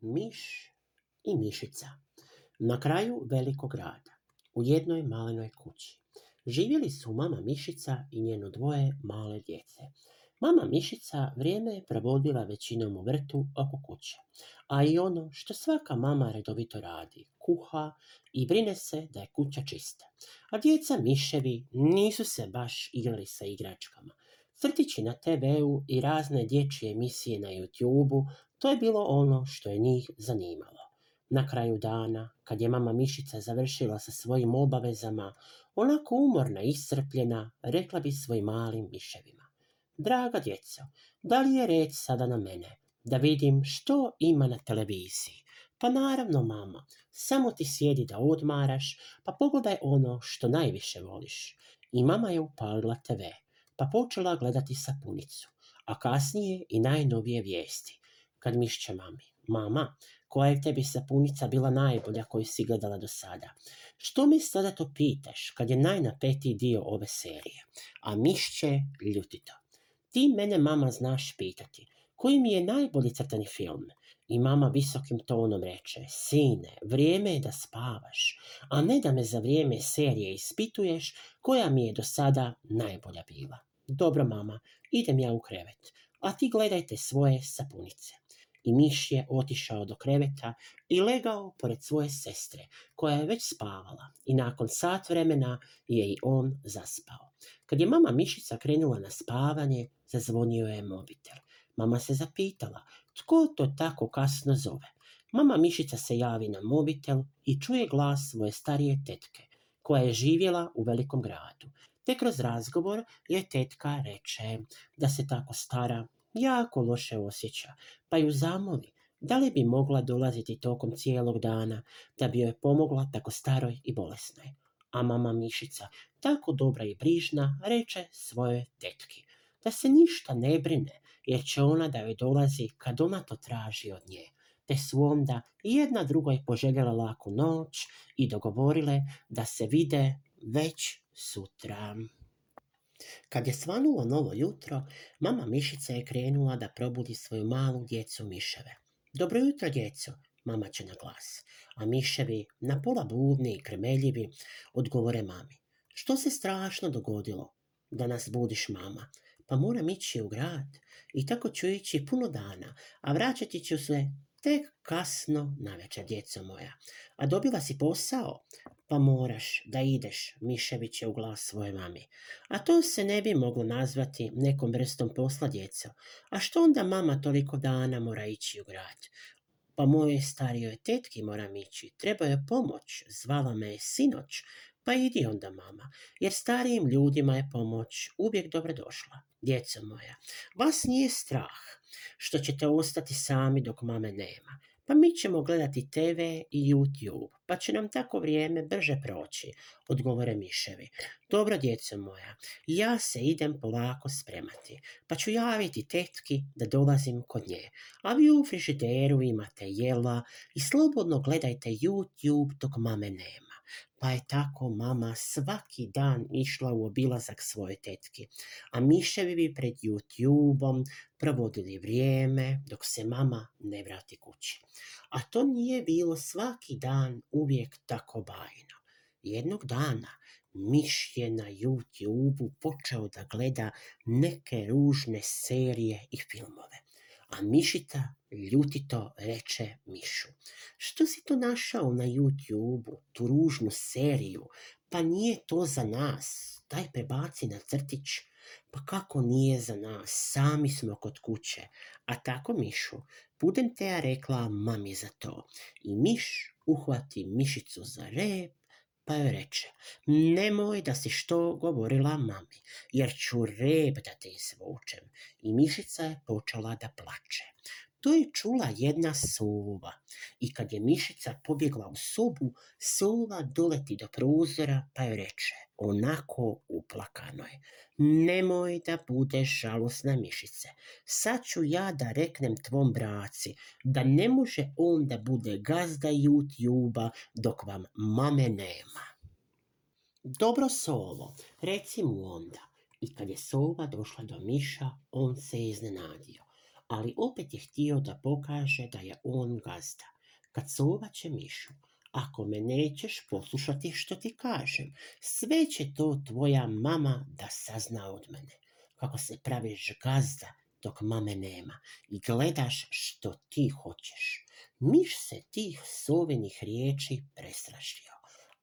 Miš i mišica. Na kraju velikog grada, u jednoj malenoj kući, živjeli su mama mišica i njeno dvoje male djece. Mama mišica vrijeme je provodila većinom u vrtu oko kuće, a i ono što svaka mama redovito radi, kuha i brine se da je kuća čista. A djeca miševi nisu se baš igrali sa igračkama. Crtići na TV-u i razne dječje emisije na YouTube-u, to je bilo ono što je njih zanimalo. Na kraju dana, kad je mama Mišica završila sa svojim obavezama, onako umorna i iscrpljena, rekla bi svojim malim miševima. Draga djeco, da li je red sada na mene, da vidim što ima na televiziji? Pa naravno, mama, samo ti sjedi da odmaraš, pa pogledaj ono što najviše voliš. I mama je upalila TV, pa počela gledati sapunicu, a kasnije i najnovije vijesti. Kad mišće mami, mama, koja je tebi sapunica bila najbolja koju si gledala do sada? Što mi sada to pitaš kad je najnapetiji dio ove serije? A mišće ljutito. Ti mene mama znaš pitati, koji mi je najbolji crtani film? I mama visokim tonom reče, sine, vrijeme je da spavaš, a ne da me za vrijeme serije ispituješ koja mi je do sada najbolja bila. Dobro, mama, idem ja u krevet, a ti gledajte svoje sapunice. I miš je otišao do kreveta i legao pored svoje sestre, koja je već spavala i nakon sat vremena je i on zaspao. Kad je mama mišica krenula na spavanje, zazvonio je mobitel. Mama se zapitala, tko to tako kasno zove? Mama mišica se javi na mobitel i čuje glas svoje starije tetke, koja je živjela u velikom gradu. Te kroz razgovor je tetka reče da se tako stara jako loše osjeća, pa ju zamoli da li bi mogla dolaziti tokom cijelog dana da bi joj pomogla tako staroj i bolesnoj. A mama Mišica, tako dobra i brižna, reče svojoj tetki da se ništa ne brine, jer će ona da joj dolazi kad ona to traži od nje. Te su onda jedna drugoj poželjela laku noć i dogovorile da se vide već sutra. Kad je svanulo novo jutro, mama Mišica je krenula da probudi svoju malu djecu Miševe. Dobro jutro, djeco, mama će na glas. A Miševi, na pola budni i kremeljivi, odgovore mami. Što se strašno dogodilo? Da nas budiš, mama. Pa moram ići u grad i tako ću ići puno dana, a vraćati ću se tek kasno na večer, djeco moja. A dobila si posao? Pa moraš da ideš, Mišević je u glas svoje mami. A to se ne bi moglo nazvati nekom vrstom posla, djeco. A što onda mama toliko dana mora ići u grad? Pa moje starijoj tetki moram ići, treba je pomoć, zvala me je sinoć, pa idi onda mama, jer starijim ljudima je pomoć uvijek dobrodošla. Djeco moja, vas nije strah što ćete ostati sami dok mame nema. Pa mi ćemo gledati TV i YouTube, pa će nam tako vrijeme brže proći, odgovore miševi. Dobro, djeco moja, ja se idem polako spremati, pa ću javiti tetki da dolazim kod nje. A vi u frižideru imate jela i slobodno gledajte YouTube dok mame nema pa je tako mama svaki dan išla u obilazak svoje tetke, a miševi bi pred YouTube-om provodili vrijeme dok se mama ne vrati kući. A to nije bilo svaki dan uvijek tako bajno. Jednog dana miš je na YouTube-u počeo da gleda neke ružne serije i filmove a Mišita ljutito reče Mišu. Što si to našao na YouTube-u, tu ružnu seriju? Pa nije to za nas. Daj prebaci na crtić. Pa kako nije za nas? Sami smo kod kuće. A tako Mišu, budem te ja rekla mami za to. I Miš uhvati Mišicu za rep pa joj reče, nemoj da si što govorila mami, jer ću rep da te izvučem. I mišica je počela da plače. To je čula jedna sova i kad je mišica pobjegla u sobu, sova doleti do prozora pa joj reče, onako uplakano je, nemoj da budeš žalosna mišice, sad ću ja da reknem tvom braci da ne može on da bude gazda YouTube dok vam mame nema. Dobro sovo, reci mu onda. I kad je sova došla do miša, on se iznenadio ali opet je htio da pokaže da je on gazda. Kad sova će mišu, ako me nećeš poslušati što ti kažem, sve će to tvoja mama da sazna od mene. Kako se praviš gazda dok mame nema i gledaš što ti hoćeš. Miš se tih sovenih riječi prestrašio,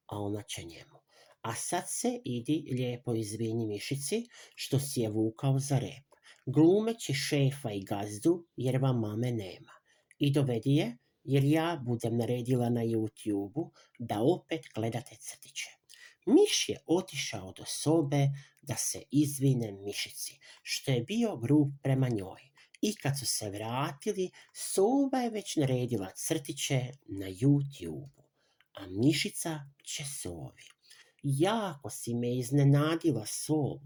a ona će njemu. A sad se idi lijepo izvini mišici što si je vukao za rep. Glumeći šefa i gazdu jer vam mame nema. I dovedi je jer ja budem naredila na youtube da opet gledate crtiće. Miš je otišao do sobe da se izvine mišici, što je bio grub prema njoj. I kad su se vratili, soba je već naredila crtiće na youtube a mišica će sovi. Jako si me iznenadila sovo,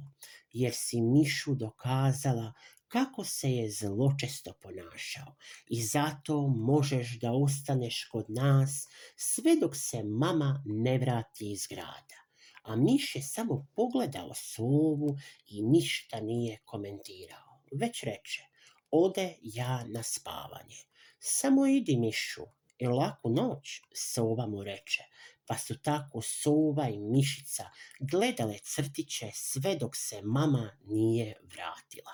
jer si mišu dokazala kako se je zločesto ponašao i zato možeš da ostaneš kod nas sve dok se mama ne vrati iz grada. A miš je samo pogledao sovu i ništa nije komentirao. Već reče, ode ja na spavanje. Samo idi mišu i laku noć, sova mu reče, pa su tako sova i mišica gledale crtiće sve dok se mama nije vratila.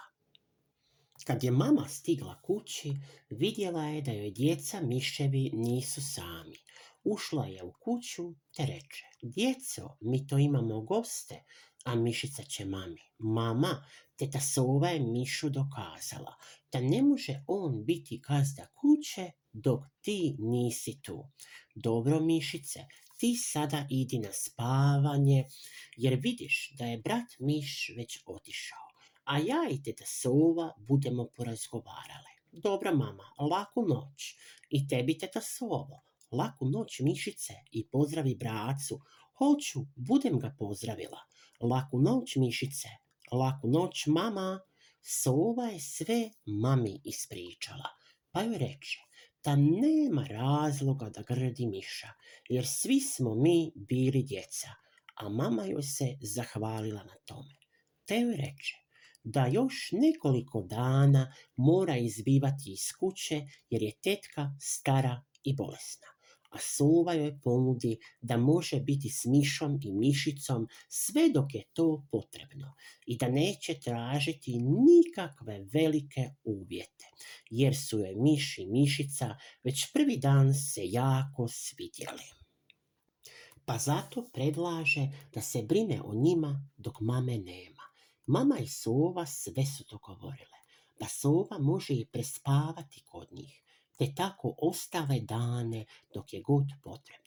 Kad je mama stigla kući, vidjela je da joj djeca miševi nisu sami. Ušla je u kuću te reče, djeco, mi to imamo goste, a mišica će mami. Mama, teta Sova je mišu dokazala da ne može on biti gazda kuće dok ti nisi tu. Dobro mišice, ti sada idi na spavanje, jer vidiš da je brat miš već otišao, a ja i teta Sova budemo porazgovarale. Dobra mama, laku noć. I tebi teta Sovo, laku noć mišice i pozdravi bracu. Hoću, budem ga pozdravila. Laku noć mišice, laku noć mama. Sova je sve mami ispričala, pa joj reče, da nema razloga da grdi miša, jer svi smo mi bili djeca, a mama joj se zahvalila na tome. Te joj reče da još nekoliko dana mora izbivati iz kuće jer je tetka stara i bolesna a sova joj ponudi da može biti s mišom i mišicom sve dok je to potrebno i da neće tražiti nikakve velike uvjete, jer su joj miš i mišica već prvi dan se jako svidjeli. Pa zato predlaže da se brine o njima dok mame nema. Mama i sova sve su to govorile, da sova može i prespavati kod njih, te tako ostale dane dok je god potrebno.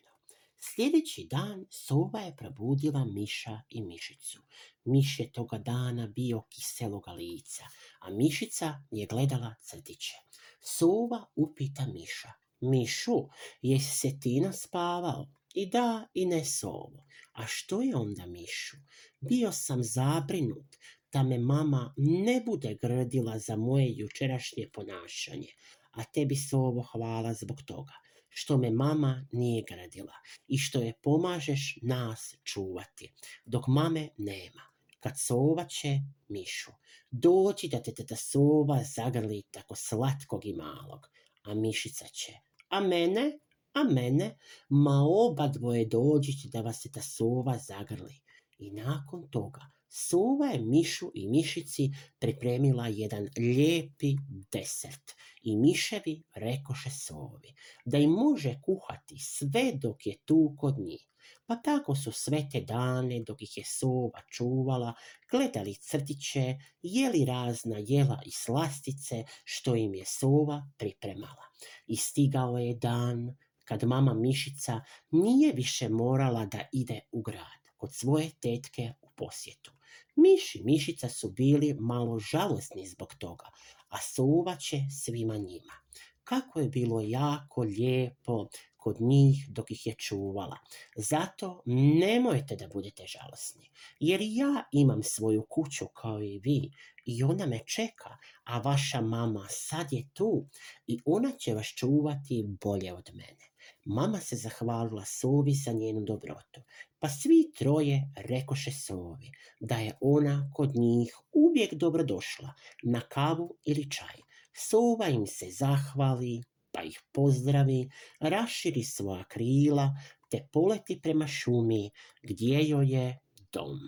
Sljedeći dan sova je probudila miša i mišicu. Miš je toga dana bio kiseloga lica, a mišica je gledala crtiće. Sova upita miša. Mišu, jesi se ti naspavao? I da i ne sovo. A što je onda mišu? Bio sam zabrinut da me mama ne bude grdila za moje jučerašnje ponašanje, a tebi ovo hvala zbog toga, što me mama nije gradila i što je pomažeš nas čuvati, dok mame nema. Kad sova će mišu, doći da te teta sova zagrli tako slatkog i malog, a mišica će, a mene, a mene, ma oba dvoje dođite da vas teta sova zagrli. I nakon toga Sova je Mišu i Mišici pripremila jedan lijepi desert i Miševi rekoše Sovi da im može kuhati sve dok je tu kod njih. Pa tako su sve te dane dok ih je sova čuvala, gledali crtiće, jeli razna jela i slastice što im je sova pripremala. I stigao je dan kad mama Mišica nije više morala da ide u grad kod svoje tetke u posjetu. Miš i mišica su bili malo žalosni zbog toga, a će svima njima. Kako je bilo jako lijepo kod njih dok ih je čuvala. Zato nemojte da budete žalosni, jer ja imam svoju kuću kao i vi i ona me čeka, a vaša mama sad je tu i ona će vas čuvati bolje od mene. Mama se zahvalila Sovi za njenu dobrotu, pa svi troje rekoše Sovi da je ona kod njih uvijek dobro došla na kavu ili čaj. Sova im se zahvali, pa ih pozdravi, raširi svoja krila, te poleti prema šumi gdje joj je dom.